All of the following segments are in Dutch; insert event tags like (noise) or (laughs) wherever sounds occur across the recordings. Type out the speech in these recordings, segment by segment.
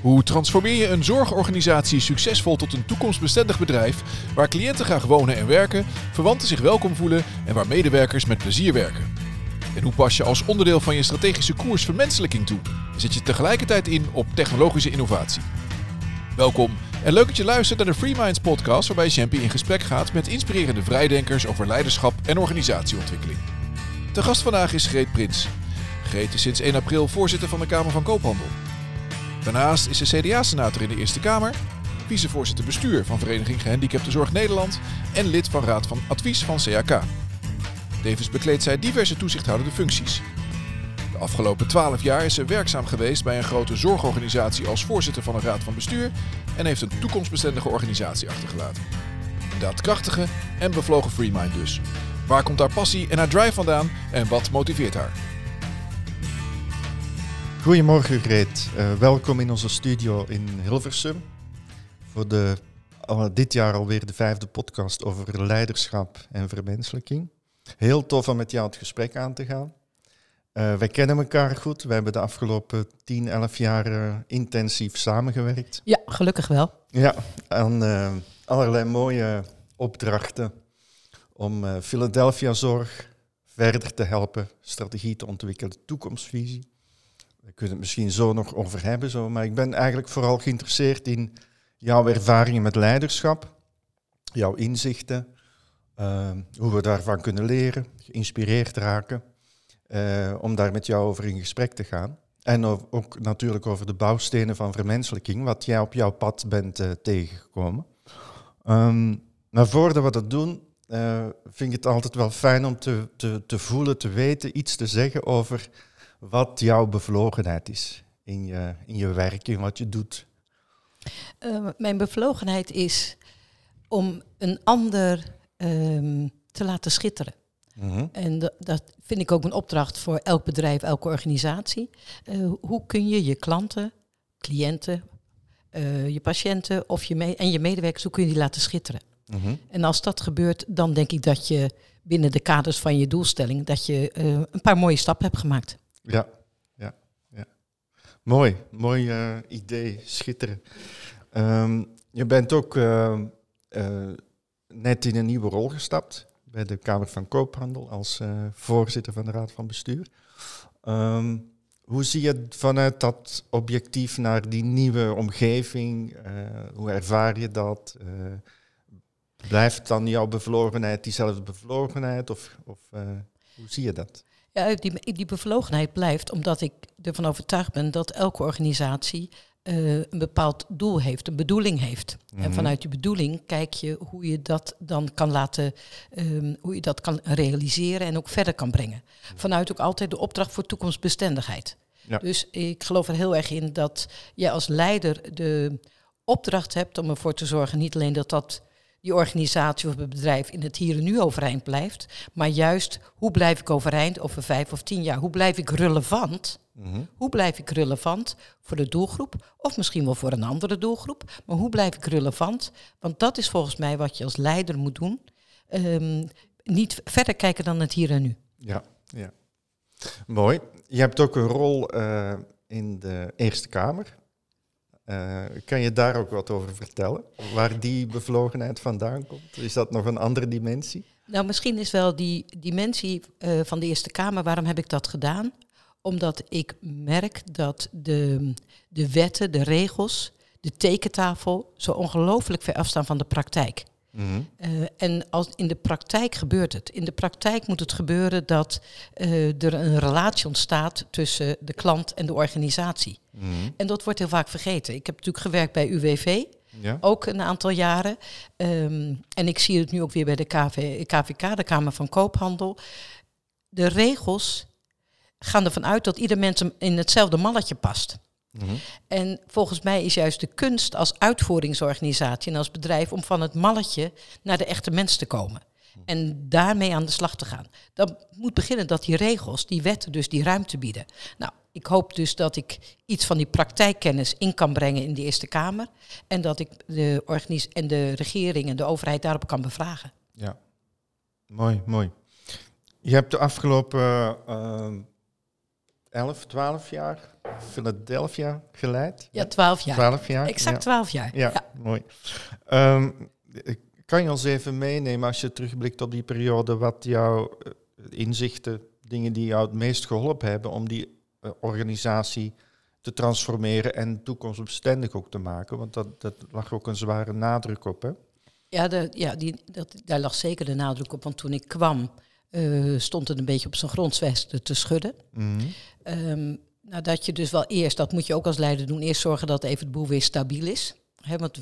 Hoe transformeer je een zorgorganisatie succesvol tot een toekomstbestendig bedrijf waar cliënten graag wonen en werken, verwanten zich welkom voelen en waar medewerkers met plezier werken? En hoe pas je als onderdeel van je strategische koers vermenselijking toe? Zet je tegelijkertijd in op technologische innovatie? Welkom en leuk dat je luistert naar de Free Minds podcast waarbij Champy in gesprek gaat met inspirerende vrijdenkers over leiderschap en organisatieontwikkeling. De gast vandaag is Greet Prins. Greet is sinds 1 april voorzitter van de Kamer van Koophandel. Daarnaast is ze CDA-senator in de Eerste Kamer, vicevoorzitter bestuur van Vereniging Gehandicapte Zorg Nederland en lid van Raad van Advies van CAK. Tevens bekleedt zij diverse toezichthoudende functies. De afgelopen 12 jaar is ze werkzaam geweest bij een grote zorgorganisatie als voorzitter van een raad van bestuur en heeft een toekomstbestendige organisatie achtergelaten. Een daadkrachtige en bevlogen freemind dus. Waar komt haar passie en haar drive vandaan en wat motiveert haar? Goedemorgen Greet, uh, welkom in onze studio in Hilversum voor de, uh, dit jaar alweer de vijfde podcast over leiderschap en vermenselijking. Heel tof om met jou het gesprek aan te gaan. Uh, wij kennen elkaar goed, we hebben de afgelopen 10, 11 jaar intensief samengewerkt. Ja, gelukkig wel. Ja, aan allerlei mooie opdrachten om Philadelphia Zorg verder te helpen, strategie te ontwikkelen, toekomstvisie. We kunnen het misschien zo nog over hebben, zo, maar ik ben eigenlijk vooral geïnteresseerd in jouw ervaringen met leiderschap, jouw inzichten, uh, hoe we daarvan kunnen leren, geïnspireerd raken, uh, om daar met jou over in gesprek te gaan. En ook natuurlijk over de bouwstenen van vermenselijking, wat jij op jouw pad bent uh, tegengekomen. Um, maar voordat we dat doen, vind ik het altijd wel fijn om te, te, te voelen, te weten, iets te zeggen over wat jouw bevlogenheid is in je, in je werk, in wat je doet. Uh, mijn bevlogenheid is om een ander um, te laten schitteren. Mm -hmm. En dat, dat vind ik ook een opdracht voor elk bedrijf, elke organisatie. Uh, hoe kun je je klanten, cliënten, uh, je patiënten of je en je medewerkers, hoe kun je die laten schitteren? Mm -hmm. En als dat gebeurt, dan denk ik dat je binnen de kaders van je doelstelling, dat je een paar mooie stappen hebt gemaakt. Ja, ja, ja. Mooi, mooi uh, idee, schitteren. Um, je bent ook uh, uh, net in een nieuwe rol gestapt bij de Kamer van Koophandel als voorzitter van de Raad van Bestuur. Um, hoe zie je vanuit dat objectief naar die nieuwe omgeving? hoe ervaar je dat? blijft dan jouw bevlogenheid diezelfde bevlogenheid? Of, of hoe zie je dat? Ja, die, die bevlogenheid blijft omdat ik ervan overtuigd ben dat elke organisatie uh, een bepaald doel heeft, een bedoeling heeft. Mm -hmm. En vanuit die bedoeling kijk je hoe je dat dan kan laten, um, hoe je dat kan realiseren en ook verder kan brengen. Vanuit ook altijd de opdracht voor toekomstbestendigheid. Ja. Dus ik geloof er heel erg in dat jij als leider de opdracht hebt om ervoor te zorgen, niet alleen dat dat die organisatie of het bedrijf in het hier en nu overeind blijft. Maar juist, hoe blijf ik overeind over vijf of tien jaar? Hoe blijf ik relevant? Mm-hmm. Hoe blijf ik relevant voor de doelgroep? Of misschien wel voor een andere doelgroep. Maar hoe blijf ik relevant? Want dat is volgens mij wat je als leider moet doen. Um, niet verder kijken dan het hier en nu. Ja, ja. Mooi. Je hebt ook een rol uh, in de Eerste Kamer. Uh, kan je daar ook wat over vertellen? Waar die bevlogenheid vandaan komt? Is dat nog een andere dimensie? Nou, misschien is wel die dimensie uh, van de Eerste Kamer, waarom heb ik dat gedaan? Omdat ik merk dat de, de wetten, de regels, de tekentafel zo ongelooflijk ver afstaan van de praktijk. Mm-hmm. Uh, en als in de praktijk gebeurt het. In de praktijk moet het gebeuren dat uh, er een relatie ontstaat tussen de klant en de organisatie. Mm-hmm. En dat wordt heel vaak vergeten. Ik heb natuurlijk gewerkt bij UWV, ja. ook een aantal jaren. Um, en ik zie het nu ook weer bij de KV, KVK, de Kamer van Koophandel. De regels gaan ervan uit dat ieder mens in hetzelfde malletje past. Mm-hmm. En volgens mij is juist de kunst als uitvoeringsorganisatie en als bedrijf om van het malletje naar de echte mens te komen. En daarmee aan de slag te gaan. Dan moet beginnen dat die regels, die wetten, dus die ruimte bieden. Nou, ik hoop dus dat ik iets van die praktijkkennis in kan brengen in de Eerste Kamer. En dat ik de, organis en de regering en de overheid daarop kan bevragen. Ja, mooi, mooi. Je hebt de afgelopen uh, 11, 12 jaar Philadelphia geleid. Ja, twaalf jaar. 12 jaar. Exact twaalf jaar. Ja, mooi. Ehm, kan je ons even meenemen als je terugblikt op die periode, wat jouw eh, inzichten, dingen die jou het meest geholpen hebben om die eh, organisatie te transformeren en toekomstbestendig ook te maken? Want dat, dat lag ook een zware nadruk op, hè? Ja, de, ja die, dat, daar lag zeker de nadruk op. Want toen ik kwam, eh, stond het een beetje op zijn grondsvesten te schudden. Mhm. Ehm, nou, dat je dus wel eerst, dat moet je ook als leider doen, eerst zorgen dat even het boel weer stabiel is. Hè, want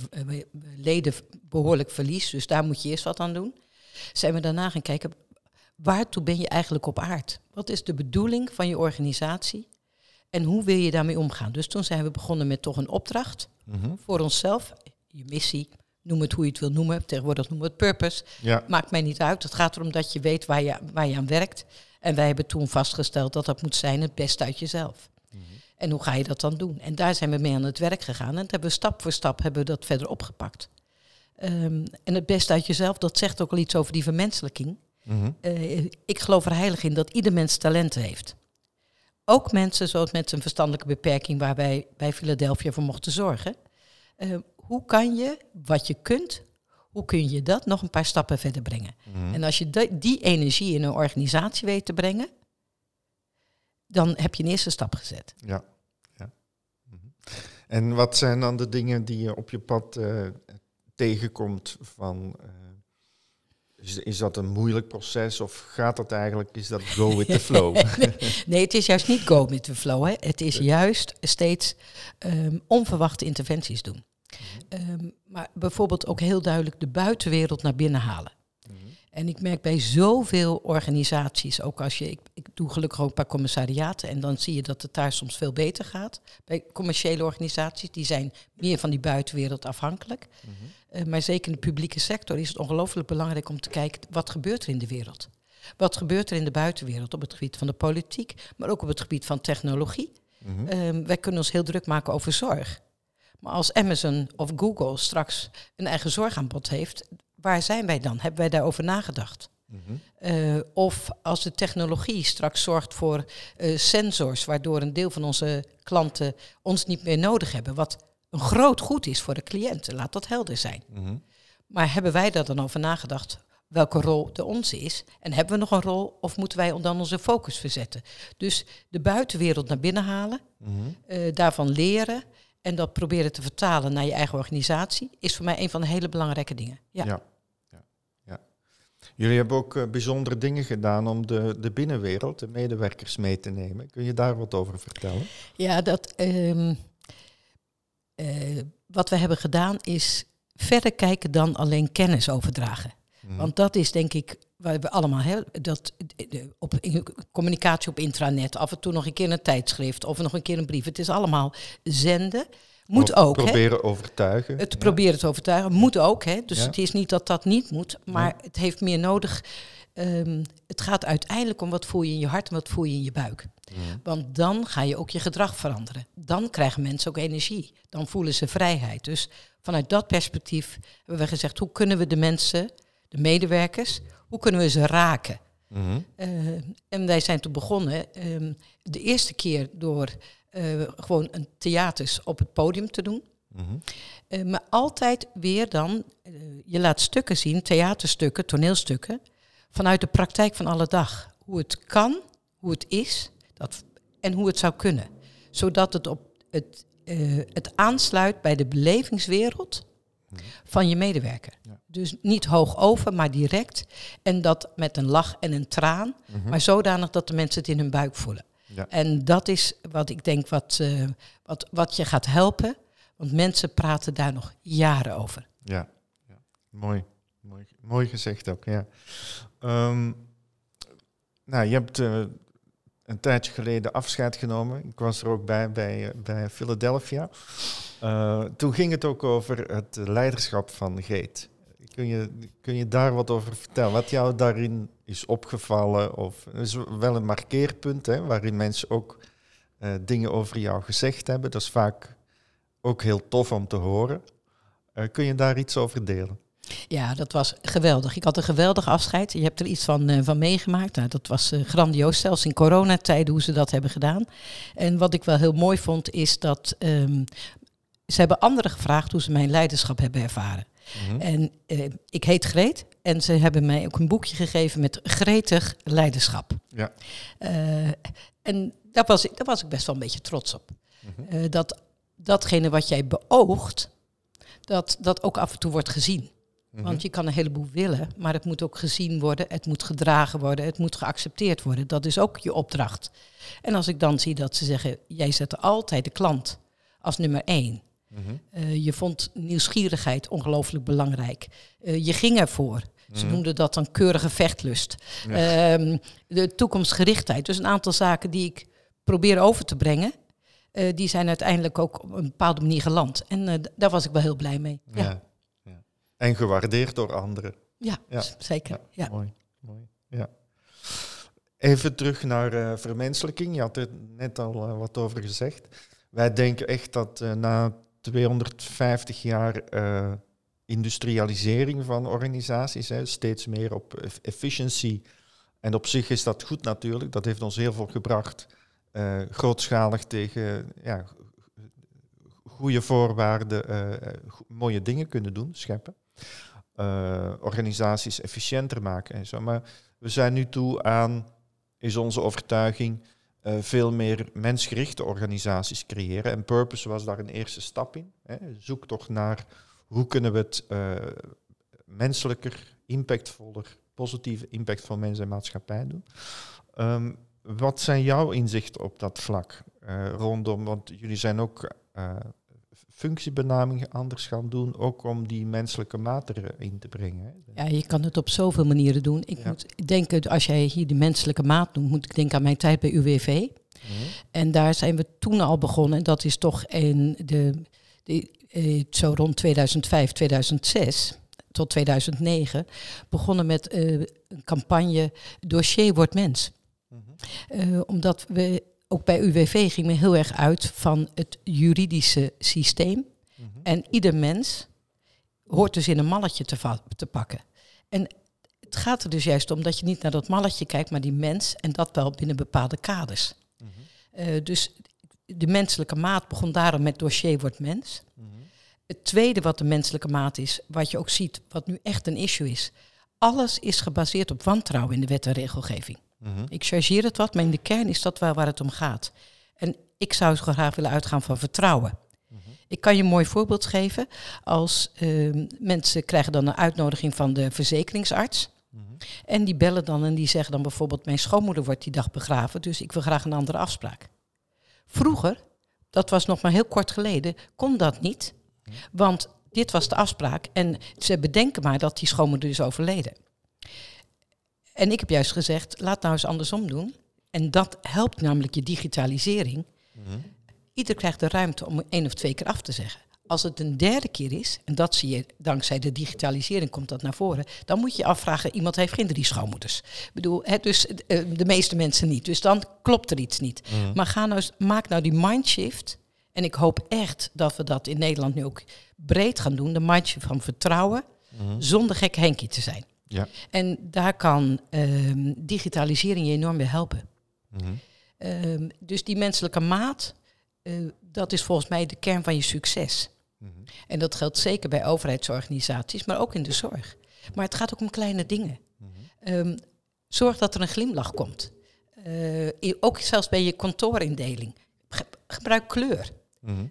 leden behoorlijk verlies, dus daar moet je eerst wat aan doen. Zijn we daarna gaan kijken, waartoe ben je eigenlijk op aard? Wat is de bedoeling van je organisatie? En hoe wil je daarmee omgaan? Dus toen zijn we begonnen met toch een opdracht Mhm. voor onszelf. Je missie, noem het hoe je het wil noemen. Tegenwoordig noemen we het purpose. Ja, Maakt mij niet uit. Het gaat erom dat je weet waar je, waar je aan werkt. En wij hebben toen vastgesteld dat dat moet zijn het beste uit jezelf. En hoe ga je dat dan doen? En daar zijn we mee aan het werk gegaan. En dat hebben we stap voor stap hebben we dat verder opgepakt. Ehm, en het beste uit jezelf, dat zegt ook al iets over die vermenselijking. Mhm. Eh, ik geloof er heilig in dat ieder mens talenten heeft. Ook mensen zoals met een verstandelijke beperking waar wij bij Philadelphia voor mochten zorgen. Eh, hoe kan je wat je kunt, hoe kun je dat nog een paar stappen verder brengen? Mhm. En als je die energie in een organisatie weet te brengen, dan heb je een eerste stap gezet. Ja. ja. Mhm. En wat zijn dan de dingen die je op je pad eh, tegenkomt van... eh, is, is dat een moeilijk proces of gaat dat eigenlijk, is dat go with the flow? (laughs) Nee, het is juist niet go with the flow. Hè. Het is juist steeds ehm, onverwachte interventies doen. Ehm, maar bijvoorbeeld ook heel duidelijk de buitenwereld naar binnen halen. En ik merk bij zoveel organisaties, ook als je, ik, ik doe gelukkig ook een paar commissariaten en dan zie je dat het daar soms veel beter gaat. Bij commerciële organisaties, die zijn meer van die buitenwereld afhankelijk. Eh, maar zeker in de publieke sector is het ongelooflijk belangrijk om te kijken, wat gebeurt er in de wereld? Wat gebeurt er in de buitenwereld op het gebied van de politiek, maar ook op het gebied van technologie? Mhm. Ehm, wij kunnen ons heel druk maken over zorg. Maar als Amazon of Google straks een eigen zorgaanbod heeft, waar zijn wij dan? Hebben wij daarover nagedacht? Mhm. Eh, of als de technologie straks zorgt voor eh, sensors, waardoor een deel van onze klanten ons niet meer nodig hebben, wat een groot goed is voor de cliënten, laat dat helder zijn. Mhm. Maar hebben wij daar dan over nagedacht welke rol de onze is? En hebben we nog een rol of moeten wij dan onze focus verzetten? Dus de buitenwereld naar binnen halen, Mhm. eh, daarvan leren en dat proberen te vertalen naar je eigen organisatie, is voor mij een van de hele belangrijke dingen. Ja. Ja. Ja. ja. Jullie hebben ook eh, bijzondere dingen gedaan om de, de binnenwereld, de medewerkers mee te nemen. Kun je daar wat over vertellen? Ja, dat, ehm, eh, wat we hebben gedaan is verder kijken dan alleen kennis overdragen. Mhm. Want dat is denk ik waar we allemaal hè, dat eh, op communicatie op intranet, af en toe nog een keer een tijdschrift of nog een keer een brief. Het is allemaal zenden. Moet ook. Hè? Proberen overtuigen. Het Ja. proberen te overtuigen. Moet ook. Hè? Dus Ja. het is niet dat dat niet moet, maar het heeft meer nodig. Ehm, het gaat uiteindelijk om wat voel je in je hart en wat voel je in je buik. Want dan ga je ook je gedrag veranderen. Dan krijgen mensen ook energie. Dan voelen ze vrijheid. Dus vanuit dat perspectief hebben we gezegd: hoe kunnen we de mensen, de medewerkers, hoe kunnen we ze raken? Mhm. Eh, en wij zijn toen begonnen ehm, de eerste keer door eh, gewoon een theaters op het podium te doen. Mhm. Eh, maar altijd weer dan, je laat stukken zien, theaterstukken, toneelstukken, vanuit de praktijk van alle dag. Hoe het kan, hoe het is dat, en hoe het zou kunnen. Zodat het, op het, het aansluit bij de belevingswereld van je medewerker. Ja. Dus niet hoog over, maar direct. En dat met een lach en een traan, Mhm. maar zodanig dat de mensen het in hun buik voelen. Ja. En dat is wat ik denk wat, eh, wat, wat je gaat helpen. Want mensen praten daar nog jaren over. Ja, ja. Mooi. mooi. Mooi gezegd ook, ja. Ehm, nou, je hebt eh, een tijdje geleden afscheid genomen. Ik was er ook bij, bij, bij Philadelphia. Eh, toen ging het ook over het leiderschap van Geet. Kun je, kun je daar wat over vertellen? Wat jou daarin is opgevallen? Of, is wel een markeerpunt, hè, waarin mensen ook eh, dingen over jou gezegd hebben. Dat is vaak ook heel tof om te horen. Eh, kun je daar iets over delen? Ja, dat was geweldig. Ik had een geweldig afscheid. Je hebt er iets van, eh, van meegemaakt. Nou, dat was grandioos, zelfs in coronatijden hoe ze dat hebben gedaan. En wat ik wel heel mooi vond, is dat ehm, ze hebben anderen gevraagd hoe ze mijn leiderschap hebben ervaren. Mhm. En eh, ik heet Greet en ze hebben mij ook een boekje gegeven met gretig leiderschap. Ja. Eh, en daar was, ik, daar was ik best wel een beetje trots op. Mhm. Eh, dat datgene wat jij beoogt, dat dat ook af en toe wordt gezien. Mhm. Want je kan een heleboel willen, maar het moet ook gezien worden, het moet gedragen worden, het moet geaccepteerd worden. Dat is ook je opdracht. En als ik dan zie dat ze zeggen, jij zet altijd de klant als nummer één. Mhm. Eh, je vond nieuwsgierigheid ongelooflijk belangrijk. Eh, je ging ervoor. Ze Mhm. noemden dat dan keurige vechtlust. Ja. Ehm, de toekomstgerichtheid. Dus een aantal zaken die ik probeer over te brengen. eh, die zijn uiteindelijk ook op een bepaalde manier geland. En daar was ik wel heel blij mee. Ja, Ja. ja. En gewaardeerd door anderen. ja, zeker. Ja. Mooi, mooi. Ja. Even terug naar vermenselijking. Je had er net al wat over gezegd. Wij denken echt dat na 250 jaar eh, industrialisering van organisaties, hè, steeds meer op eff- efficiency. En op zich is dat goed natuurlijk. Dat heeft ons heel veel gebracht. eh, grootschalig tegen ja, goede voorwaarden, eh, mooie dingen kunnen doen, scheppen. Organisaties efficiënter maken en zo. Maar we zijn nu toe aan, is onze overtuiging, eh, veel meer mensgerichte organisaties creëren. En Purpose was daar een eerste stap in. Hè. Zoek toch naar hoe kunnen we het eh, menselijker, impactvoller, positieve impact voor mensen en maatschappij doen. Ehm, wat zijn jouw inzichten op dat vlak eh, rondom, want jullie zijn ook functiebenamingen anders gaan doen, ook om die menselijke maat erin te brengen. Ja, je kan het op zoveel manieren doen. Ik Ja. moet denken, als jij hier de menselijke maat noemt, moet ik denken aan mijn tijd bij UWV. Mhm. En daar zijn we toen al begonnen. En dat is toch in de, de, eh, zo rond 2005, 2006 tot 2009 begonnen met eh, een campagne Dossier wordt mens. Mhm. Eh, omdat we ook bij UWV gingen we heel erg uit van het juridische systeem. Mhm. En ieder mens hoort dus in een malletje te, te pakken. En het gaat er dus juist om dat je niet naar dat malletje kijkt, maar die mens en dat wel binnen bepaalde kaders. Mhm. Eh, dus de menselijke maat begon daarom met dossier wordt mens. Mhm. Het tweede wat de menselijke maat is, wat je ook ziet, wat nu echt een issue is. Alles is gebaseerd op wantrouwen in de wet en regelgeving. Mhm. Ik chargeer het wat, maar in de kern is dat wel waar het om gaat. En ik zou zo graag willen uitgaan van vertrouwen. Mhm. Ik kan je een mooi voorbeeld geven. Als ehm, mensen krijgen dan een uitnodiging van de verzekeringsarts. Mhm. En die bellen dan en die zeggen dan bijvoorbeeld... mijn schoonmoeder wordt die dag begraven, dus ik wil graag een andere afspraak. Vroeger, dat was nog maar heel kort geleden, kon dat niet. Want dit was de afspraak en ze bedenken maar dat die schoonmoeder is overleden. En ik heb juist gezegd, laat nou eens andersom doen. En dat helpt namelijk je digitalisering. Mhm. Ieder krijgt de ruimte om één of twee keer af te zeggen. Als het een derde keer is, en dat zie je dankzij de digitalisering komt dat naar voren, dan moet je je afvragen, iemand heeft geen drie schoonmoeders. Ik bedoel, hè, dus eh, de meeste mensen niet. Dus dan klopt er iets niet. Mhm. Maar ga nou, eens- maak nou die mindshift. En ik hoop echt dat we dat in Nederland nu ook breed gaan doen. De mindshift van vertrouwen, Mhm. zonder gek Henkie te zijn. Ja. En daar kan ehm, digitalisering je enorm bij helpen. Mhm. Ehm, dus die menselijke maat, eh, dat is volgens mij de kern van je succes. Mhm. En dat geldt zeker bij overheidsorganisaties, maar ook in de zorg. Maar het gaat ook om kleine dingen. Mhm. Ehm, zorg dat er een glimlach komt. Eh, ook zelfs bij je kantoorindeling. Ge- gebruik kleur.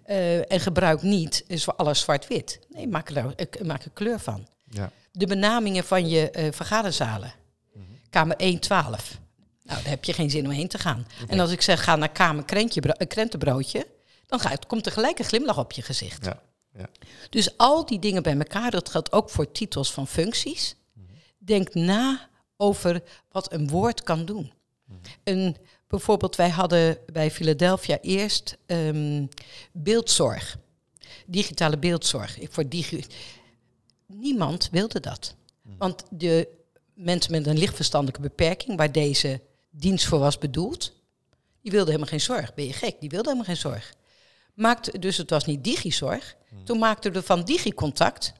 Eh, en gebruik niet is voor alles zwart-wit. Nee, maak er, maak er kleur van. Ja. De benamingen van je eh, vergaderzalen. Mhm. Kamer 112. Nou, daar heb je geen zin om heen te gaan. En als ik zeg, ga naar kamer krentje, eh, krentenbroodje... dan gaat, komt er gelijk een glimlach op je gezicht. Ja. Ja. Dus al die dingen bij elkaar, dat geldt ook voor titels van functies. Denk na over wat een woord kan doen. Een, bijvoorbeeld, wij hadden bij Philadelphia eerst ehm, beeldzorg. Digitale beeldzorg. Voor digi Niemand wilde dat. Want de mensen met een lichtverstandelijke beperking, waar deze dienst voor was bedoeld, die wilden helemaal geen zorg. Ben je gek? Die wilden helemaal geen zorg. Maakte, dus het was niet digizorg. Toen maakten we van digicontact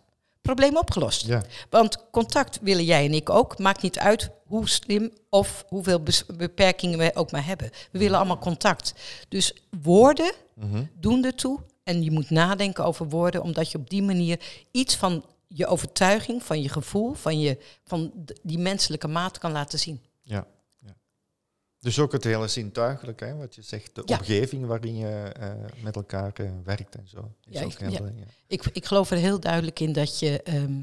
probleem opgelost. Ja. Want contact willen jij en ik ook. Maakt niet uit hoe slim of hoeveel beperkingen we ook maar hebben. We willen allemaal contact. Dus woorden Mhm. doen ertoe. En je moet nadenken over woorden, omdat je op die manier iets van je overtuiging, van je gevoel, van, je, van die menselijke maat kan laten zien. Ja. ja. Dus ook het hele zintuigelijk, hè, wat je zegt, de Ja. omgeving waarin je eh, met elkaar eh, werkt en zo. Ja, ik- heel, ja. Ik, ik geloof er heel duidelijk in dat je ehm,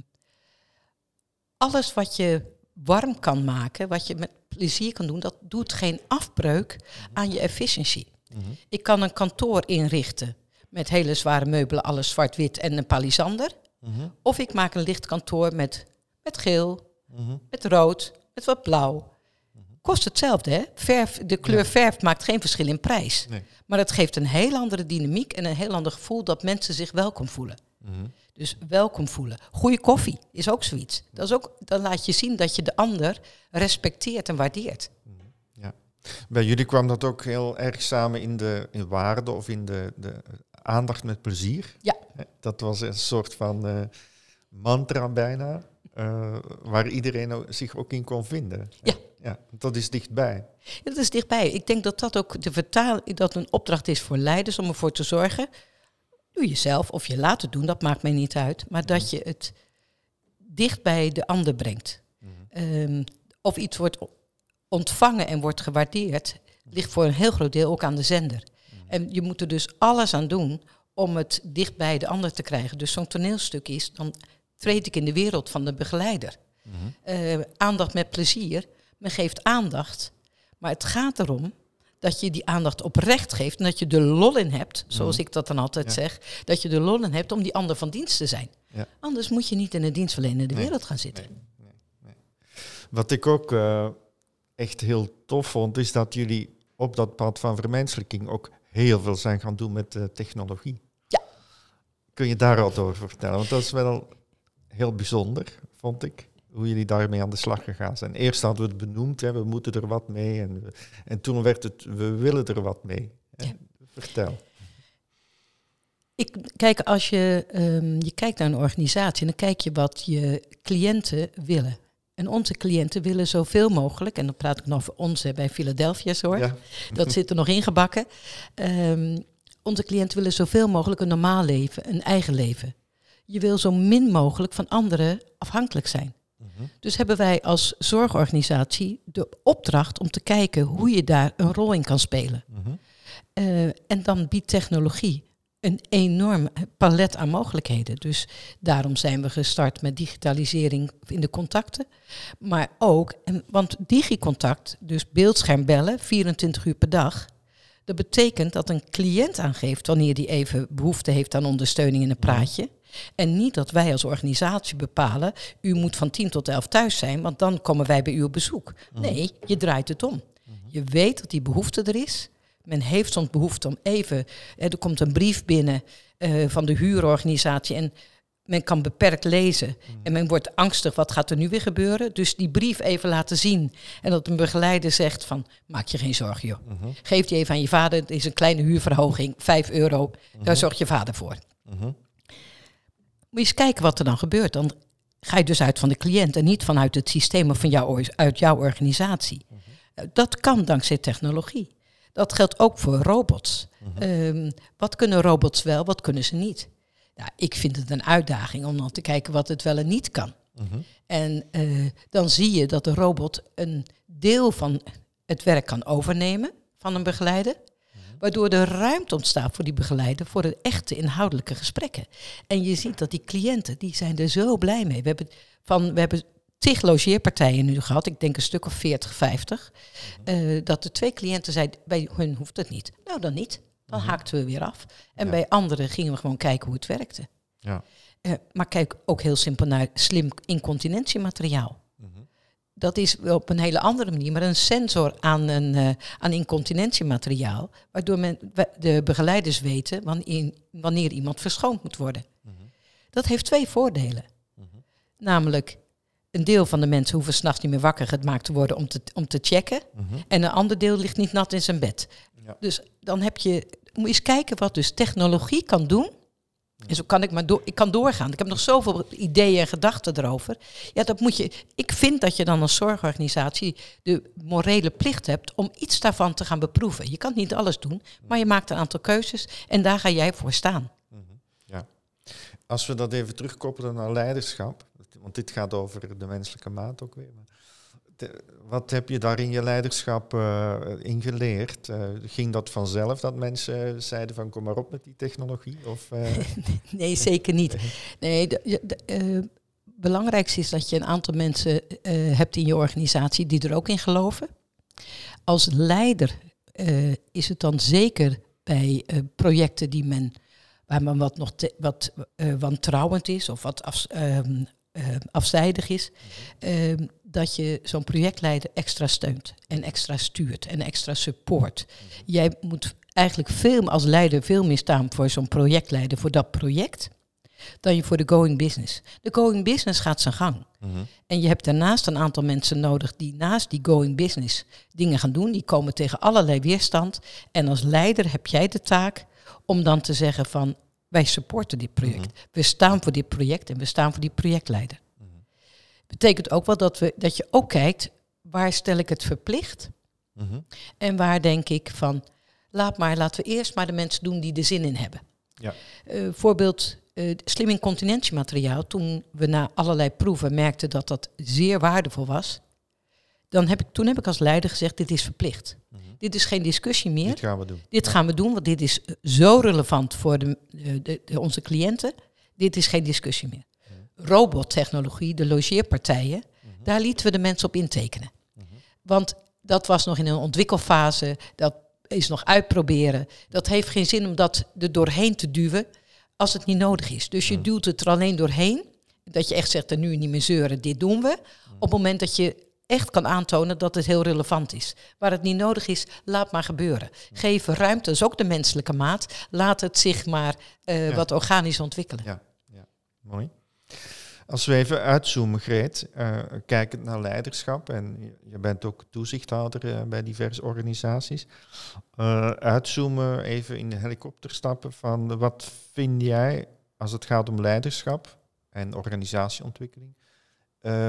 alles wat je warm kan maken, wat je met plezier kan doen, dat doet geen afbreuk aan je efficiëntie. Mhm. Ik kan een kantoor inrichten met hele zware meubelen, alles zwart-wit en een palisander. Mhm. Of ik maak een licht kantoor met, met geel, Mhm. met rood, met wat blauw. Kost hetzelfde, hè? Verf, de kleur Ja. verf maakt geen verschil in prijs. Nee. Maar het geeft een heel andere dynamiek en een heel ander gevoel dat mensen zich welkom voelen. Mhm. Dus welkom voelen. Goede koffie is ook zoiets. Dat is ook, dan laat je zien dat je de ander respecteert en waardeert. Bij jullie kwam dat ook heel erg samen in de in waarde of in de, de aandacht met plezier. Ja. Dat was een soort van eh, mantra bijna, eh, waar iedereen zich ook in kon vinden. Ja. ja. Dat is dichtbij. Ja, Dat is dichtbij. Ik denk dat dat ook de vertaling, dat een opdracht is voor leiders om ervoor te zorgen. Doe jezelf of je laat het doen, dat maakt mij niet uit. Maar dat je het dicht bij de ander brengt. Ehm, of iets wordt ontvangen en wordt gewaardeerd, ligt voor een heel groot deel ook aan de zender. En je moet er dus alles aan doen om het dicht bij de ander te krijgen. Dus zo'n toneelstuk is, dan treed ik in de wereld van de begeleider. Eh, aandacht met plezier. Men geeft aandacht. Maar het gaat erom dat je die aandacht oprecht geeft. En dat je de lol in hebt, zoals ik dat dan altijd Ja. zeg. Dat je de lol in hebt om die ander van dienst te zijn. Ja. Anders moet je niet in een dienstverlenende Nee. wereld gaan zitten. Wat ik ook eh, echt heel tof vond, is dat jullie op dat pad van vermenselijking ook heel veel zijn gaan doen met eh, technologie. Kun je daar wat over vertellen? Want dat is wel heel bijzonder, vond ik. Hoe jullie daarmee aan de slag gegaan zijn. Eerst hadden we het benoemd, hè, we moeten er wat mee. En, we- en toen werd het, we willen er wat mee. Ja. Vertel. Ik, kijk, als je, ehm, je kijkt naar een organisatie, dan kijk je wat je cliënten willen. En onze cliënten willen zoveel mogelijk, en dan praat ik nog over onze bij Philadelphia Zorg, Ja. dat zit er nog ingebakken. Ehm, onze cliënten willen zoveel mogelijk een normaal leven, een eigen leven. Je wil zo min mogelijk van anderen afhankelijk zijn. Mhm. Dus hebben wij als zorgorganisatie de opdracht om te kijken hoe je daar een rol in kan spelen. Mhm. Eh, en dan biedt technologie een enorm palet aan mogelijkheden. Dus daarom zijn we gestart met digitalisering in de contacten. Maar ook, en, want digicontact, dus beeldschermbellen, 24 uur per dag. Dat betekent dat een cliënt aangeeft wanneer die even behoefte heeft aan ondersteuning in een praatje. En niet dat wij als organisatie bepalen, u moet van 10 tot 11 thuis zijn, want dan komen wij bij u op bezoek. Nee, je draait het om. Je weet dat die behoefte er is. Men heeft soms behoefte om even. er komt een brief binnen eh, van de huurorganisatie en men kan beperkt lezen. En men wordt angstig, wat gaat er nu weer gebeuren? Dus die brief even laten zien. En dat een begeleider zegt van, maak je geen zorgen joh. Mhm. Geef die even aan je vader, het is een kleine huurverhoging, 5 euro. Daar zorgt je vader voor. Mhm. Moet je eens kijken wat er dan gebeurt. Dan ga je dus uit van de cliënt en niet vanuit het systeem of van jou, uit jouw organisatie. Eh, Dat kan dankzij technologie. Dat geldt ook voor robots. Ehm, wat kunnen robots wel, wat kunnen ze niet? Nou, ik vind het een uitdaging om dan te kijken wat het wel en niet kan. Mhm. En eh, dan zie je dat de robot een deel van het werk kan overnemen van een begeleider. Waardoor er ruimte ontstaat voor die begeleider voor de echte inhoudelijke gesprekken. En je ziet dat die cliënten, die zijn er zo blij mee. We hebben, van, we hebben tig logeerpartijen nu gehad, ik denk een stuk of 40, 50. eh, dat er twee cliënten zeiden, bij hun hoeft het niet. Nou, dan niet. Dan haakten we weer af. En Ja. bij anderen gingen we gewoon kijken hoe het werkte. Ja. Eh, maar kijk ook heel simpel naar slim incontinentiemateriaal. Mhm. Dat is op een hele andere manier, maar een sensor aan, een, eh, aan incontinentiemateriaal, waardoor men, de begeleiders weten wanneer, wanneer iemand verschoond moet worden. Mhm. Dat heeft twee voordelen. Namelijk, een deel van de mensen hoeven s'nachts niet meer wakker gemaakt te worden om te, om te checken. Mhm. En een ander deel ligt niet nat in zijn bed. Ja. Dus dan heb je, moet je eens kijken wat dus technologie kan doen En zo kan ik maar door, ik kan doorgaan. Ik heb nog zoveel ideeën en gedachten erover. Ja, dat moet je. Ik vind dat je dan als zorgorganisatie de morele plicht hebt om iets daarvan te gaan beproeven. Je kan niet alles doen, maar je maakt een aantal keuzes en daar ga jij voor staan. Ja. Als we dat even terugkoppelen naar leiderschap, want dit gaat over de menselijke maat ook weer. Wat heb je daar in je leiderschap eh, in geleerd? Eh, ging dat vanzelf dat mensen zeiden van kom maar op met die technologie? Of, eh, (laughs) Nee, zeker niet. Nee, eh, belangrijkste is dat je een aantal mensen hebt in je organisatie die er ook in geloven. Als leider is het dan zeker bij projecten die men, waar men wat, nog wat wantrouwend is of wat af, ehm, eh, afzijdig is, ehm, dat je zo'n projectleider extra steunt en extra stuurt en extra support. Jij moet eigenlijk veel als leider veel meer staan voor zo'n projectleider voor dat project dan je voor de going business. De going business gaat zijn gang. En je hebt daarnaast een aantal mensen nodig die naast die going business dingen gaan doen. Die komen tegen allerlei weerstand. En als leider heb jij de taak om dan te zeggen van wij supporten dit project. We staan voor dit project en we staan voor die projectleider. Betekent ook wel dat, we, dat je ook kijkt waar stel ik het verplicht Mhm. en waar denk ik van laat maar, laten we eerst maar de mensen doen die er zin in hebben. Ja. Eh, voorbeeld eh slim incontinentiemateriaal. Toen we na allerlei proeven merkten dat dat zeer waardevol was, dan heb ik, toen heb ik als leider gezegd, dit is verplicht. Dit is geen discussie meer. Dit gaan we doen. Dit gaan we doen, want dit is eh, zo relevant voor de- de- onze cliënten. Dit is geen discussie meer. Robottechnologie, de logeerpartijen, daar lieten we de mensen op intekenen. Want dat was nog in een ontwikkelfase, dat is nog uitproberen. Dat heeft geen zin om dat er doorheen te duwen als het niet nodig is. Dus je duwt het er alleen doorheen, dat je echt zegt, er nu niet meer zeuren, dit doen we. Op het moment dat je echt kan aantonen dat het heel relevant is. Waar het niet nodig is, laat maar gebeuren. Geef ruimte, dat is ook de menselijke maat. Laat het zich maar eh, Ja. wat organisch ontwikkelen. Ja, ja. mooi. Als we even uitzoomen, Greet, eh, kijkend naar leiderschap, en je- bent ook toezichthouder eh, bij diverse organisaties. Eh, uitzoomen, even in de helikopter stappen van wat vind jij, als het gaat om leiderschap en organisatieontwikkeling,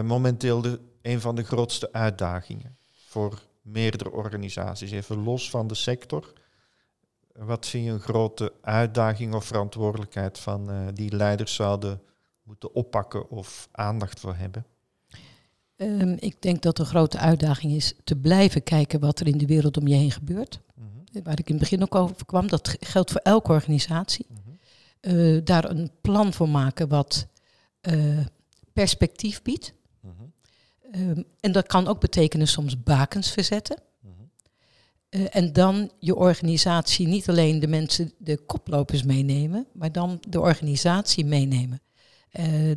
momenteel de, een van de grootste uitdagingen voor meerdere organisaties, even los van de sector. Wat vind je een grote uitdaging of verantwoordelijkheid van die leiders zouden moeten oppakken of aandacht voor hebben? Ehm, ik denk dat de grote uitdaging is te blijven kijken wat er in de wereld om je heen gebeurt. Mhm, Waar ik in het begin ook over kwam, dat geldt voor elke organisatie. mhm, Eh, daar een plan voor maken wat eh, perspectief biedt. mhm, Ehm, en dat kan ook betekenen soms bakens verzetten. Eh, en dan je organisatie niet alleen de mensen, de koplopers meenemen, maar dan de organisatie meenemen. Eh,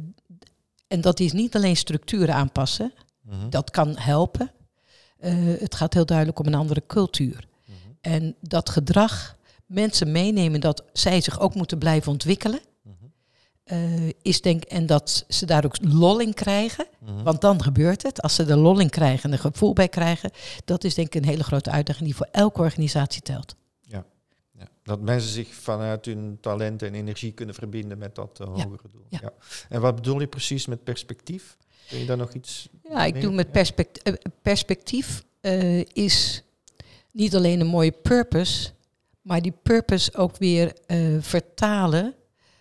en dat is niet alleen structuren aanpassen, Mhm, dat kan helpen. Eh, het gaat heel duidelijk om een andere cultuur. mhm, En dat gedrag, mensen meenemen dat zij zich ook moeten blijven ontwikkelen, mhm, eh, is denk en dat ze daar ook lol in krijgen. Want dan gebeurt het. Als ze er lol in krijgen en er gevoel bij krijgen, dat is denk ik een hele grote uitdaging die voor elke organisatie telt. Dat mensen zich vanuit hun talent en energie kunnen verbinden met dat eh, Ja, hogere doel. ja. Ja. En wat bedoel je precies met perspectief? Kun je daar nog iets Ja, ik mee- doe met perspect- eh, perspectief eh, is niet alleen een mooie purpose, maar die purpose ook weer vertalen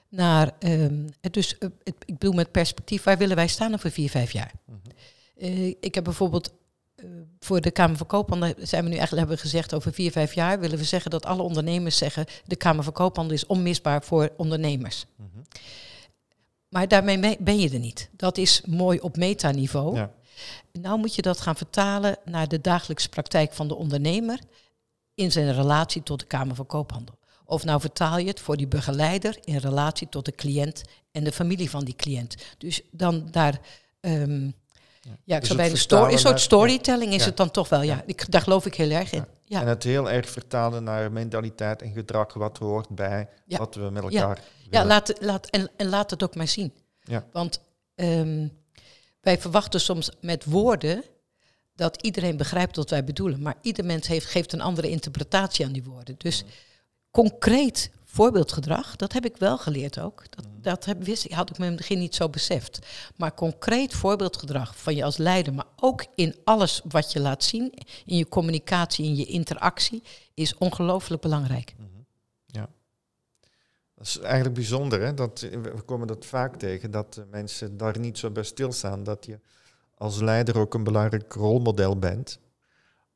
naar. ehm, dus, ik bedoel met perspectief, waar willen wij staan over vier, vijf jaar? Mhm. Ik heb bijvoorbeeld voor de Kamer van Koophandel zijn we nu eigenlijk hebben gezegd over vier, vijf jaar willen we zeggen dat alle ondernemers zeggen de Kamer van Koophandel is onmisbaar voor ondernemers. Mhm. Maar daarmee me- ben je er niet. Dat is mooi op metaniveau. Ja. Nou moet je dat gaan vertalen naar de dagelijkse praktijk van de ondernemer in zijn relatie tot de Kamer van Koophandel. Of nou vertaal je het voor die begeleider in relatie tot de cliënt en de familie van die cliënt. Dus dan daar, ehm, ja, ik Dus zou bij het de story, een soort storytelling is Ja. het dan toch wel. Ja, ik, daar geloof ik heel erg in. Ja. En het heel erg vertalen naar mentaliteit en gedrag, wat hoort bij Ja. wat we met elkaar Ja, willen. laat, laat, en, en laat het ook maar zien. Ja. Want ehm, wij verwachten soms met woorden dat iedereen begrijpt wat wij bedoelen. Maar ieder mens heeft, geeft een andere interpretatie aan die woorden. Dus concreet voorbeeldgedrag, dat heb ik wel geleerd ook. Dat, dat heb, wist, had ik me in het begin niet zo beseft. Maar concreet voorbeeldgedrag van je als leider, maar ook in alles wat je laat zien, in je communicatie, in je interactie, is ongelooflijk belangrijk. Ja. Dat is eigenlijk bijzonder, hè? Dat, we komen dat vaak tegen, dat eh, mensen daar niet zo bij stilstaan, dat je als leider ook een belangrijk rolmodel bent.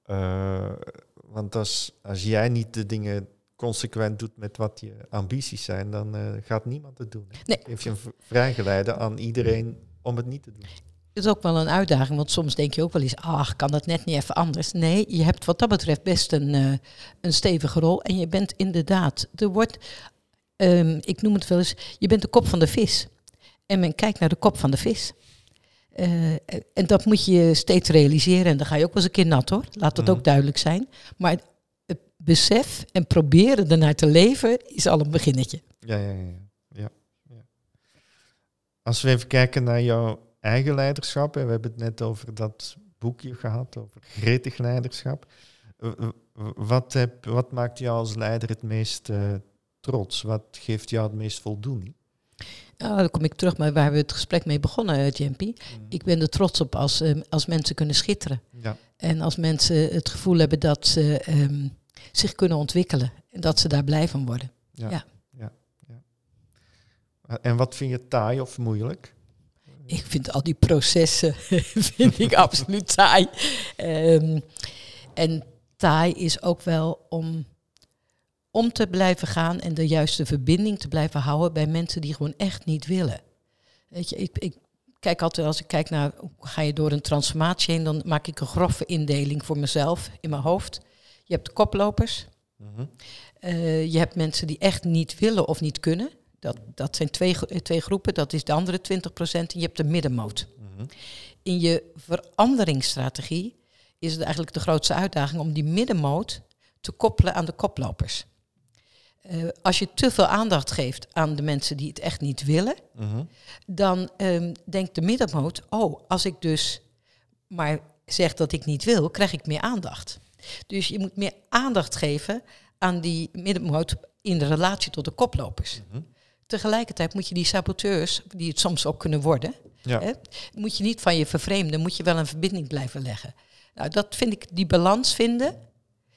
Eh, want als, als jij niet de dingen consequent doet met wat je ambities zijn, dan eh, gaat niemand het doen. Nee. Heeft je een vrijgeleide aan iedereen om het niet te doen. Het is ook wel een uitdaging, want soms denk je ook wel eens, ach, kan dat net niet even anders? Nee, je hebt wat dat betreft best een, eh, een stevige rol. En je bent inderdaad, er wordt, ehm, ik noem het wel eens, je bent de kop van de vis. En men kijkt naar de kop van de vis. Eh, en dat moet je steeds realiseren. En dan ga je ook wel eens een keer nat hoor. Laat dat Mhm. ook duidelijk zijn. Maar besef en proberen ernaar te leven is al een beginnetje. Ja, ja, ja, ja. ja. Als we even kijken naar jouw eigen leiderschap, en we hebben het net over dat boekje gehad, over gretig leiderschap. Wat, heb, wat maakt jou als leider het meest eh, trots? Wat geeft jou het meest voldoening? Nou, dan kom ik terug bij waar we het gesprek mee begonnen, eh, Jampie. Ik ben er trots op als, ehm, als mensen kunnen schitteren. Ja, En als mensen het gevoel hebben dat ze ehm, zich kunnen ontwikkelen. En dat ze daar blij van worden. ja, Ja. ja. ja, En wat vind je taai of moeilijk? Ik vind al die processen (laughs) vind ik absoluut taai. Ehm, en taai is ook wel om, om te blijven gaan en de juiste verbinding te blijven houden bij mensen die gewoon echt niet willen. Weet je, ik, ik kijk altijd als ik kijk naar hoe ga je door een transformatie heen, dan maak ik een grove indeling voor mezelf in mijn hoofd. Je hebt de koplopers, Mhm. eh, je hebt mensen die echt niet willen of niet kunnen. Dat, dat zijn twee, eh, twee groepen, dat is de andere 20%. En je hebt de middenmoot. Mhm. In je veranderingsstrategie is het eigenlijk de grootste uitdaging om die middenmoot te koppelen aan de koplopers. Eh, als je te veel aandacht geeft aan de mensen die het echt niet willen, Mhm. dan ehm, denkt de middenmoot, oh, als ik dus maar zeg dat ik niet wil, krijg ik meer aandacht. Dus je moet meer aandacht geven aan die middenmoot in de relatie tot de koplopers. Mhm. Tegelijkertijd moet je die saboteurs, die het soms ook kunnen worden, Ja. hè, moet je niet van je vervreemden, moet je wel een verbinding blijven leggen. Nou, dat vind ik, die balans vinden,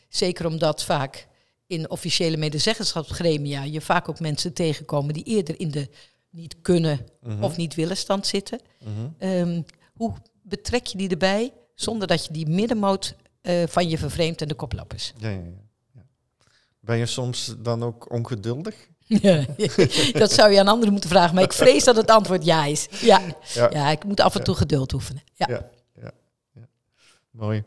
zeker omdat vaak in officiële medezeggenschapsgremia je vaak ook mensen tegenkomen die eerder in de niet kunnen Mhm. of niet willen stand zitten. Mhm. Ehm, hoe betrek je die erbij zonder dat je die middenmoot eh, van je vervreemdt en de koplopers? Ja, ja, ja. Ben je soms dan ook ongeduldig? Ja, (laughs) dat zou je aan anderen moeten vragen, maar ik vrees dat het antwoord ja is. Ja, Ja. ja ik moet af en toe geduld oefenen. Ja. Ja. Mooi.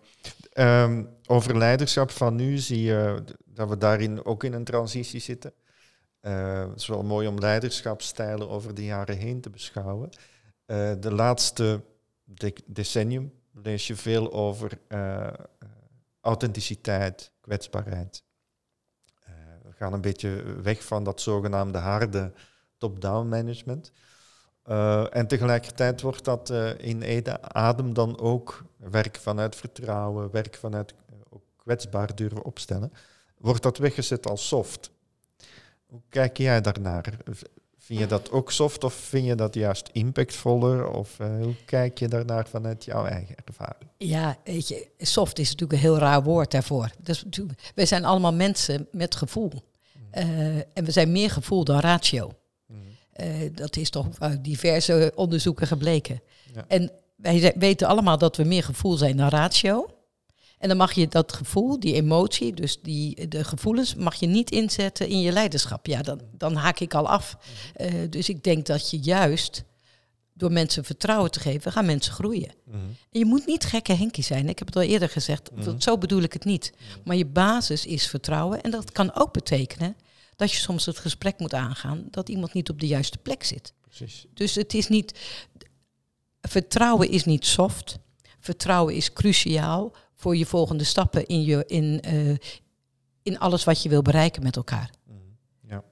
Ehm, over leiderschap van nu zie je dat we daarin ook in een transitie zitten. Eh, het is wel mooi om leiderschapsstijlen over de jaren heen te beschouwen. Eh, de laatste de- decennium lees je veel over authenticiteit, kwetsbaarheid. Eh, we gaan een beetje weg van dat zogenaamde harde top-down management. Eh, en tegelijkertijd wordt dat eh, in Ede adem dan ook werk vanuit vertrouwen, werk vanuit ook kwetsbaar durven opstellen. Wordt dat weggezet als soft? Hoe kijk jij daarnaar? Vind je dat ook soft of vind je dat juist impactvoller? Of eh, hoe kijk je daarnaar vanuit jouw eigen ervaring? Ja, weet je, soft is natuurlijk een heel raar woord daarvoor. Dus wij zijn allemaal mensen met gevoel. Eh, en we zijn meer gevoel dan ratio. Eh, dat is toch uit diverse onderzoeken gebleken. Ja. En wij weten allemaal dat we meer gevoel zijn dan ratio. En dan mag je dat gevoel, die emotie, dus die, de gevoelens, mag je niet inzetten in je leiderschap. Ja, dan, dan haak ik al af. Eh, dus ik denk dat je juist door mensen vertrouwen te geven, gaan mensen groeien. Mhm. En je moet niet gekke Henkie zijn. Ik heb het al eerder gezegd. Mhm. Zo bedoel ik het niet. Maar je basis is vertrouwen. En dat kan ook betekenen dat je soms het gesprek moet aangaan dat iemand niet op de juiste plek zit. Precies. Dus het is niet. Vertrouwen is niet soft. Vertrouwen is cruciaal voor je volgende stappen in, je, in, eh, in alles wat je wil bereiken met elkaar. Ja.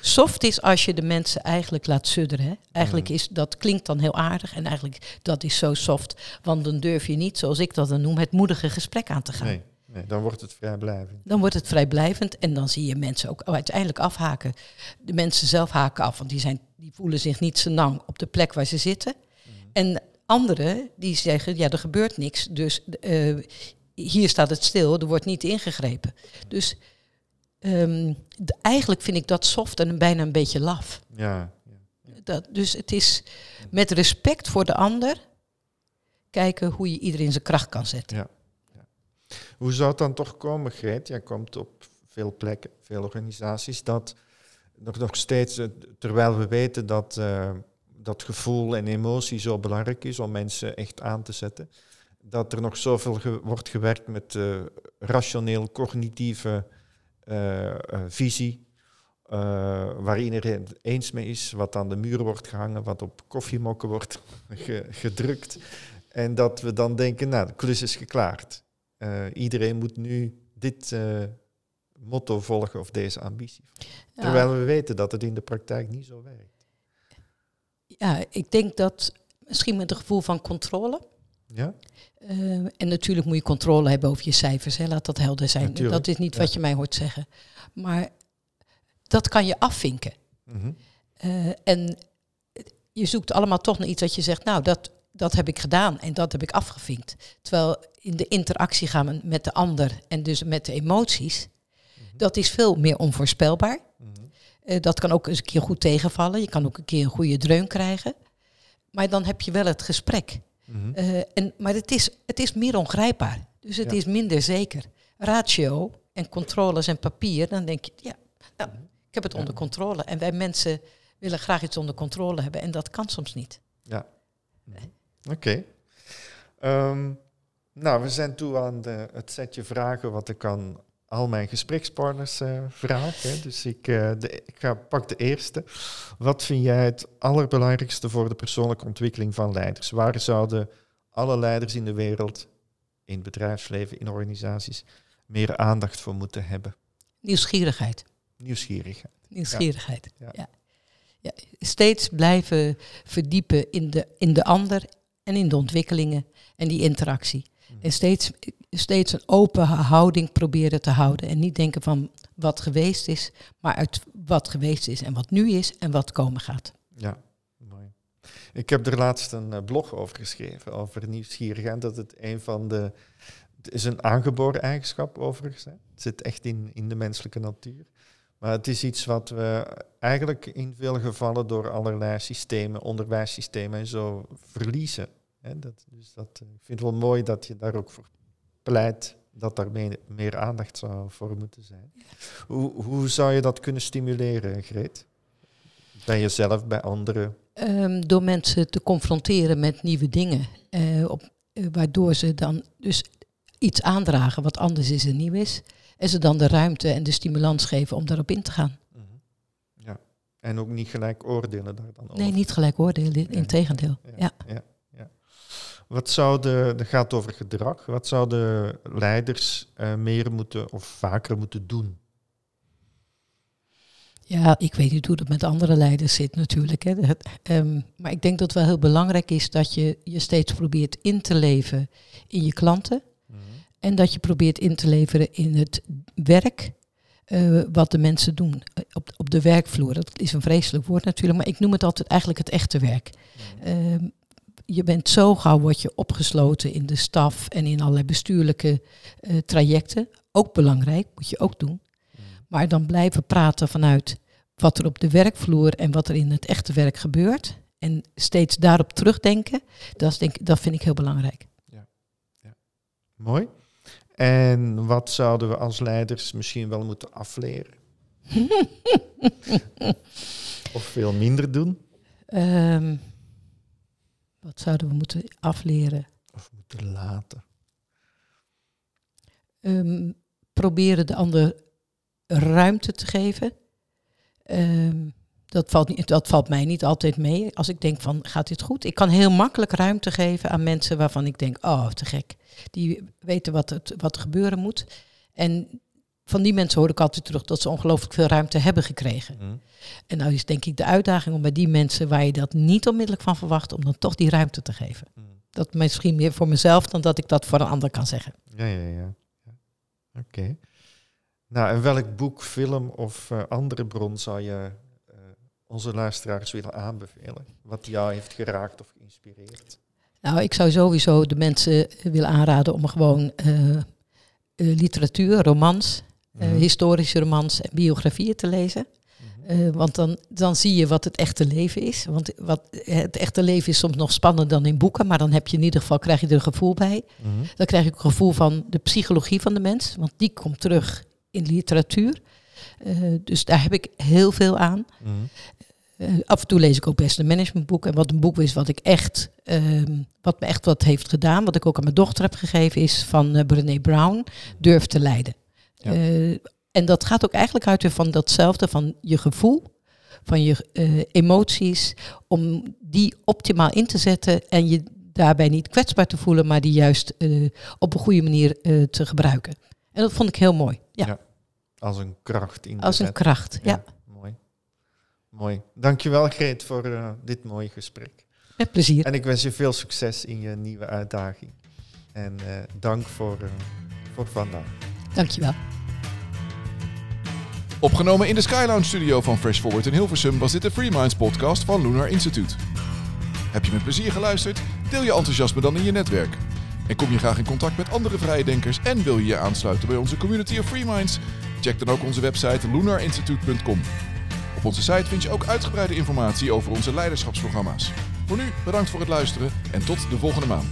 Soft is als je de mensen eigenlijk laat sudderen. Hè? Eigenlijk Mhm. is dat klinkt dan heel aardig en eigenlijk dat is zo soft. Want dan durf je niet, zoals ik dat dan noem, het moedige gesprek aan te gaan. Nee, Nee, dan wordt het vrijblijvend. Dan wordt het vrijblijvend en dan zie je mensen ook uiteindelijk afhaken. De mensen zelf haken af, want die, zijn, die voelen zich niet zo lang op de plek waar ze zitten. En anderen die zeggen, ja, er gebeurt niks, dus eh, hier staat het stil, er wordt niet ingegrepen. Dus ehm, eigenlijk vind ik dat soft en bijna een beetje laf. Ja, ja. Dat, dus het is met respect voor de ander kijken hoe je iedereen zijn kracht kan zetten. Hoe zou het dan toch komen, Greet? Jij komt op veel plekken, veel organisaties, dat nog, nog steeds, eh, terwijl we weten dat eh, dat gevoel en emotie zo belangrijk is om mensen echt aan te zetten, dat er nog zoveel ge- wordt gewerkt met eh, rationeel cognitieve eh, eh, visie, waar iedereen het eens mee is, wat aan de muur wordt gehangen, wat op koffiemokken wordt (laughs) ge- gedrukt. En dat we dan denken, nou, de klus is geklaard. Iedereen moet nu dit motto volgen of deze ambitie. Ja. Terwijl we weten dat het in de praktijk niet zo werkt. Ja, ik denk dat misschien met een gevoel van controle. Ja? Eh, en natuurlijk moet je controle hebben over je cijfers, hè, laat dat helder zijn. Natuurlijk, dat is niet ja. wat je mij hoort zeggen. Maar dat kan je afvinken. Mhm. Eh, en je zoekt allemaal toch naar iets dat je zegt, nou, dat, dat heb ik gedaan en dat heb ik afgevinkt. Terwijl in de interactie gaan we met de ander en dus met de emoties, dat is veel meer onvoorspelbaar. Mhm. Eh, dat kan ook eens een keer goed tegenvallen. Je kan ook een keer een goede dreun krijgen. Maar dan heb je wel het gesprek. Mhm. Eh, en, maar het is, het is meer ongrijpbaar. Dus het Ja. is minder zeker. Ratio en controles en papier, dan denk je, ja, nou, ik heb het Ja. onder controle. En wij mensen willen graag iets onder controle hebben en dat kan soms niet. Ja. Oké. Ehm, nou, we zijn toe aan de, het setje vragen wat ik aan al mijn gesprekspartners eh, vraag. Hè. Dus ik, eh, de, ik ga, pak de eerste. Wat vind jij het allerbelangrijkste voor de persoonlijke ontwikkeling van leiders? Waar zouden alle leiders in de wereld, in het bedrijfsleven, in organisaties, meer aandacht voor moeten hebben? Nieuwsgierigheid. Nieuwsgierigheid. Nieuwsgierigheid. Ja. Ja. Ja. Steeds blijven verdiepen in de, in de ander en in de ontwikkelingen en die interactie. En steeds, steeds een open houding proberen te houden. En niet denken van wat geweest is, maar uit wat geweest is en wat nu is en wat komen gaat. Ja, mooi. Ik heb er laatst een eh, blog over geschreven, over nieuwsgierigheid. Dat het een van de. Is een aangeboren eigenschap overigens. Hè. Het zit echt in, in de menselijke natuur. Maar het is iets wat we eigenlijk in veel gevallen door allerlei systemen, onderwijssystemen en zo verliezen. Hè. Dat, dus dat, eh, ik vind het wel mooi dat je daar ook voor pleit dat daar meer, meer aandacht zou voor moeten zijn. Hoe, hoe zou je dat kunnen stimuleren, Greet? Bij jezelf, bij anderen? Ehm, door mensen te confronteren met nieuwe dingen. eh, op, eh, waardoor ze dan dus iets aandragen wat anders is en nieuw is. En ze dan de ruimte en de stimulans geven om daarop in te gaan. Mhm. Ja. En ook niet gelijk oordelen daar dan over. Nee, niet gelijk oordelen, in tegendeel. Ja. ja, ja. Wat zouden, dat gaat over gedrag, wat zouden leiders eh, meer moeten of vaker moeten doen? Ja, ik weet niet hoe dat met andere leiders zit natuurlijk. Hè. (laughs) Ehm, maar ik denk dat het wel heel belangrijk is dat je je steeds probeert in te leven in je klanten. En dat je probeert in te leveren in het werk eh, wat de mensen doen. Eh, op, op de werkvloer. Dat is een vreselijk woord natuurlijk, maar ik noem het altijd eigenlijk het echte werk. Ehm, je bent zo gauw, word je opgesloten in de staf en in allerlei bestuurlijke eh, trajecten. Ook belangrijk, moet je ook doen. Maar dan blijven praten vanuit wat er op de werkvloer en wat er in het echte werk gebeurt. En steeds daarop terugdenken, dat, denk, dat vind ik heel belangrijk. Mooi. En wat zouden we als leiders misschien wel moeten afleren? (laughs) of veel minder doen? Ehm, wat zouden we moeten afleren? Of moeten laten? Ehm, proberen de ander ruimte te geven. Ehm, dat, valt niet, dat valt mij niet altijd mee. Als ik denk van, gaat dit goed? Ik kan heel makkelijk ruimte geven aan mensen waarvan ik denk, oh, te gek. Die weten wat, het, wat er gebeuren moet. En van die mensen hoor ik altijd terug dat ze ongelooflijk veel ruimte hebben gekregen. Mhm. En nou is denk ik de uitdaging om bij die mensen waar je dat niet onmiddellijk van verwacht, om dan toch die ruimte te geven. Mhm. Dat misschien meer voor mezelf dan dat ik dat voor een ander kan zeggen. Ja, ja, ja. Oké. Nou, en welk boek, film of uh, andere bron zou je uh, onze luisteraars willen aanbevelen? Wat jou heeft geraakt of geïnspireerd? Nou, ik zou sowieso de mensen willen aanraden om gewoon uh, literatuur, romans, mm -hmm. historische romans en biografieën te lezen. Uh, want dan, dan zie je wat het echte leven is. Want wat, het echte leven is soms nog spannender dan in boeken, maar dan heb je in ieder geval krijg je er een gevoel bij. Mm -hmm. Dan krijg je een gevoel van de psychologie van de mens, want die komt terug in literatuur. Uh, dus daar heb ik heel veel aan. Mm -hmm. uh, af en toe lees ik ook best een managementboek. En wat een boek is wat ik echt, wat me echt wat heeft gedaan, wat ik ook aan mijn dochter heb gegeven, is van Brené Brown, Durf te leiden. Ja. En dat gaat ook eigenlijk uit van datzelfde, van je gevoel, van je uh, emoties, om die optimaal in te zetten en je daarbij niet kwetsbaar te voelen, maar die juist uh, op een goede manier te gebruiken. En dat vond ik heel mooi. Ja. ja als een kracht in Als een kracht, ja. ja. Mooi. Mooi. Dankjewel Greet voor dit mooie gesprek. Met plezier. En ik wens je veel succes in je nieuwe uitdaging. En dank voor, voor vandaag. Dankjewel. Opgenomen in de Skylounge studio van Fresh Forward in Hilversum was dit de Free Minds podcast van Lunar Institute. Heb je met plezier geluisterd? Deel je enthousiasme dan in je netwerk. En kom je graag in contact met andere vrije denkers en wil je je aansluiten bij onze community of Free Minds? Check dan ook onze website lunarinstitute.com. Op onze site vind je ook uitgebreide informatie over onze leiderschapsprogramma's. Voor nu bedankt voor het luisteren en tot de volgende maand.